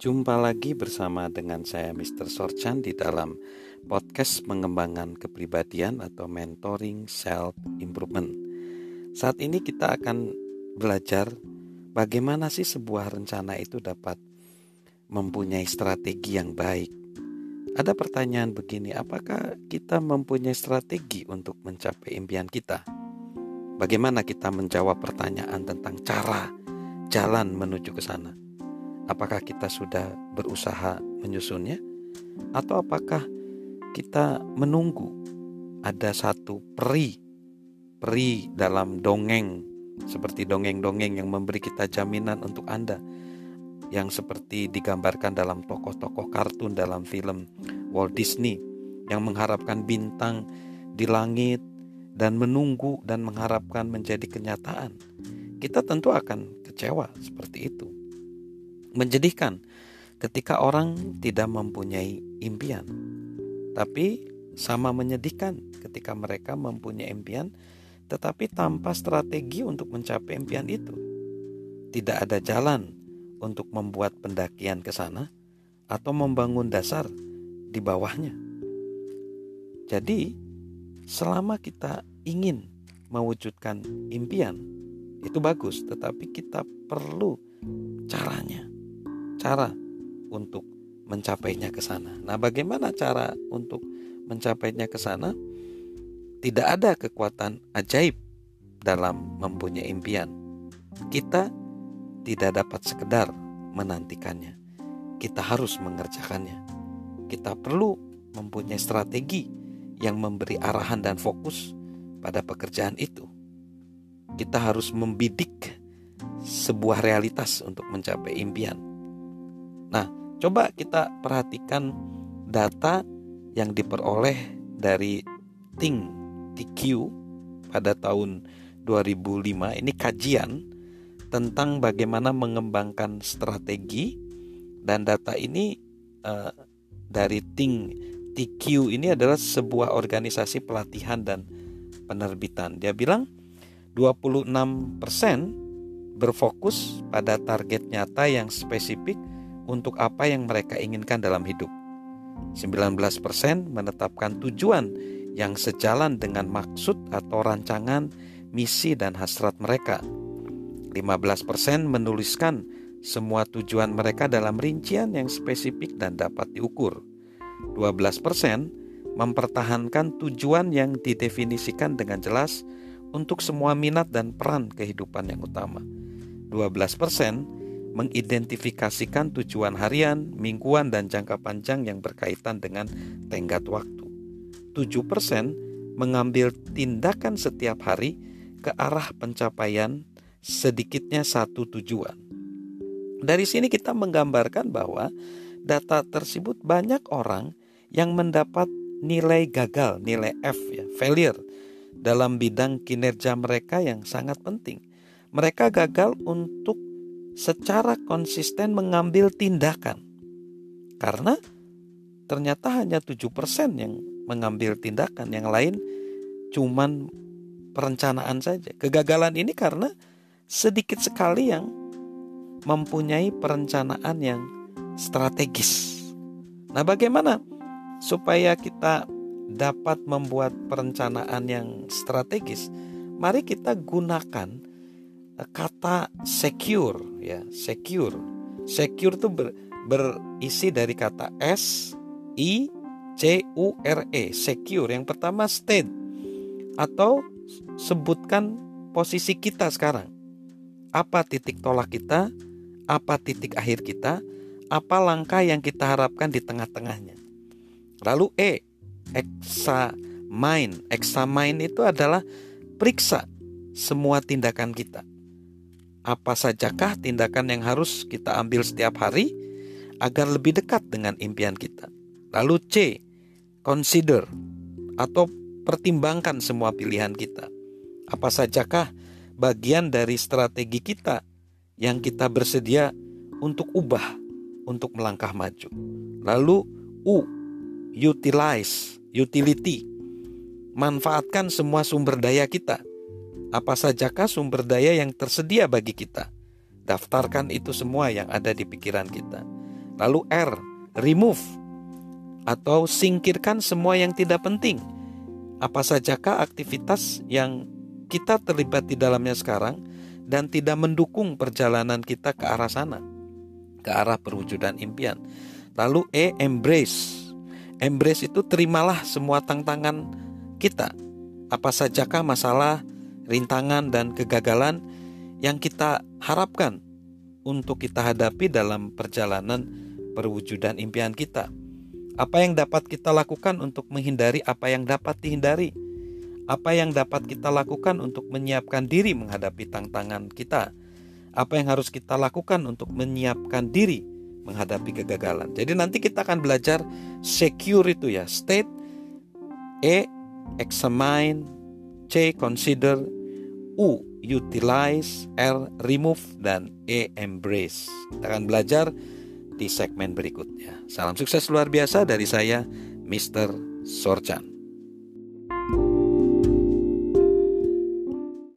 Jumpa lagi bersama dengan saya Mr. Sorchan di dalam podcast pengembangan kepribadian atau mentoring self improvement. Saat ini kita akan belajar bagaimana sih sebuah rencana itu dapat mempunyai strategi yang baik. Ada pertanyaan begini, apakah kita mempunyai strategi untuk mencapai impian kita? Bagaimana kita menjawab pertanyaan tentang cara jalan menuju ke sana? Apakah kita sudah berusaha menyusunnya, atau apakah kita menunggu ada satu peri, peri dalam dongeng, seperti dongeng-dongeng yang memberi kita jaminan untuk Anda, yang seperti digambarkan dalam tokoh-tokoh kartun dalam film Walt Disney, yang mengharapkan bintang di langit dan menunggu dan mengharapkan menjadi kenyataan. Kita tentu akan kecewa seperti itu menjadikan ketika orang tidak mempunyai impian. Tapi sama menyedihkan ketika mereka mempunyai impian tetapi tanpa strategi untuk mencapai impian itu. Tidak ada jalan untuk membuat pendakian ke sana atau membangun dasar di bawahnya. Jadi, selama kita ingin mewujudkan impian, itu bagus, tetapi kita perlu caranya cara untuk mencapainya ke sana. Nah, bagaimana cara untuk mencapainya ke sana? Tidak ada kekuatan ajaib dalam mempunyai impian. Kita tidak dapat sekedar menantikannya. Kita harus mengerjakannya. Kita perlu mempunyai strategi yang memberi arahan dan fokus pada pekerjaan itu. Kita harus membidik sebuah realitas untuk mencapai impian Nah, coba kita perhatikan data yang diperoleh dari Think TQ pada tahun 2005. Ini kajian tentang bagaimana mengembangkan strategi dan data ini uh, dari Think TQ ini adalah sebuah organisasi pelatihan dan penerbitan. Dia bilang 26% berfokus pada target nyata yang spesifik untuk apa yang mereka inginkan dalam hidup. 19% menetapkan tujuan yang sejalan dengan maksud atau rancangan, misi dan hasrat mereka. 15% menuliskan semua tujuan mereka dalam rincian yang spesifik dan dapat diukur. 12% mempertahankan tujuan yang didefinisikan dengan jelas untuk semua minat dan peran kehidupan yang utama. 12% mengidentifikasikan tujuan harian, mingguan, dan jangka panjang yang berkaitan dengan tenggat waktu. 7% mengambil tindakan setiap hari ke arah pencapaian sedikitnya satu tujuan. Dari sini kita menggambarkan bahwa data tersebut banyak orang yang mendapat nilai gagal, nilai F ya, failure dalam bidang kinerja mereka yang sangat penting. Mereka gagal untuk secara konsisten mengambil tindakan. Karena ternyata hanya 7% yang mengambil tindakan, yang lain cuman perencanaan saja. Kegagalan ini karena sedikit sekali yang mempunyai perencanaan yang strategis. Nah, bagaimana supaya kita dapat membuat perencanaan yang strategis? Mari kita gunakan kata secure ya secure. Secure itu ber, berisi dari kata s i c u r e secure. Yang pertama state. Atau sebutkan posisi kita sekarang. Apa titik tolak kita? Apa titik akhir kita? Apa langkah yang kita harapkan di tengah-tengahnya? Lalu e examine examine itu adalah periksa semua tindakan kita apa sajakah tindakan yang harus kita ambil setiap hari agar lebih dekat dengan impian kita? Lalu C, consider atau pertimbangkan semua pilihan kita. Apa sajakah bagian dari strategi kita yang kita bersedia untuk ubah untuk melangkah maju? Lalu U, utilize, utility. Manfaatkan semua sumber daya kita apa sajakah sumber daya yang tersedia bagi kita? Daftarkan itu semua yang ada di pikiran kita. Lalu R, remove atau singkirkan semua yang tidak penting. Apa sajakah aktivitas yang kita terlibat di dalamnya sekarang dan tidak mendukung perjalanan kita ke arah sana, ke arah perwujudan impian. Lalu E, embrace. Embrace itu terimalah semua tantangan kita. Apa sajakah masalah, rintangan, dan kegagalan yang kita harapkan untuk kita hadapi dalam perjalanan perwujudan impian kita. Apa yang dapat kita lakukan untuk menghindari apa yang dapat dihindari? Apa yang dapat kita lakukan untuk menyiapkan diri menghadapi tantangan kita? Apa yang harus kita lakukan untuk menyiapkan diri menghadapi kegagalan? Jadi nanti kita akan belajar secure itu ya, state E examine, C consider, U utilize, R remove dan E embrace. Kita akan belajar di segmen berikutnya. Salam sukses luar biasa dari saya, Mr. Sorchan.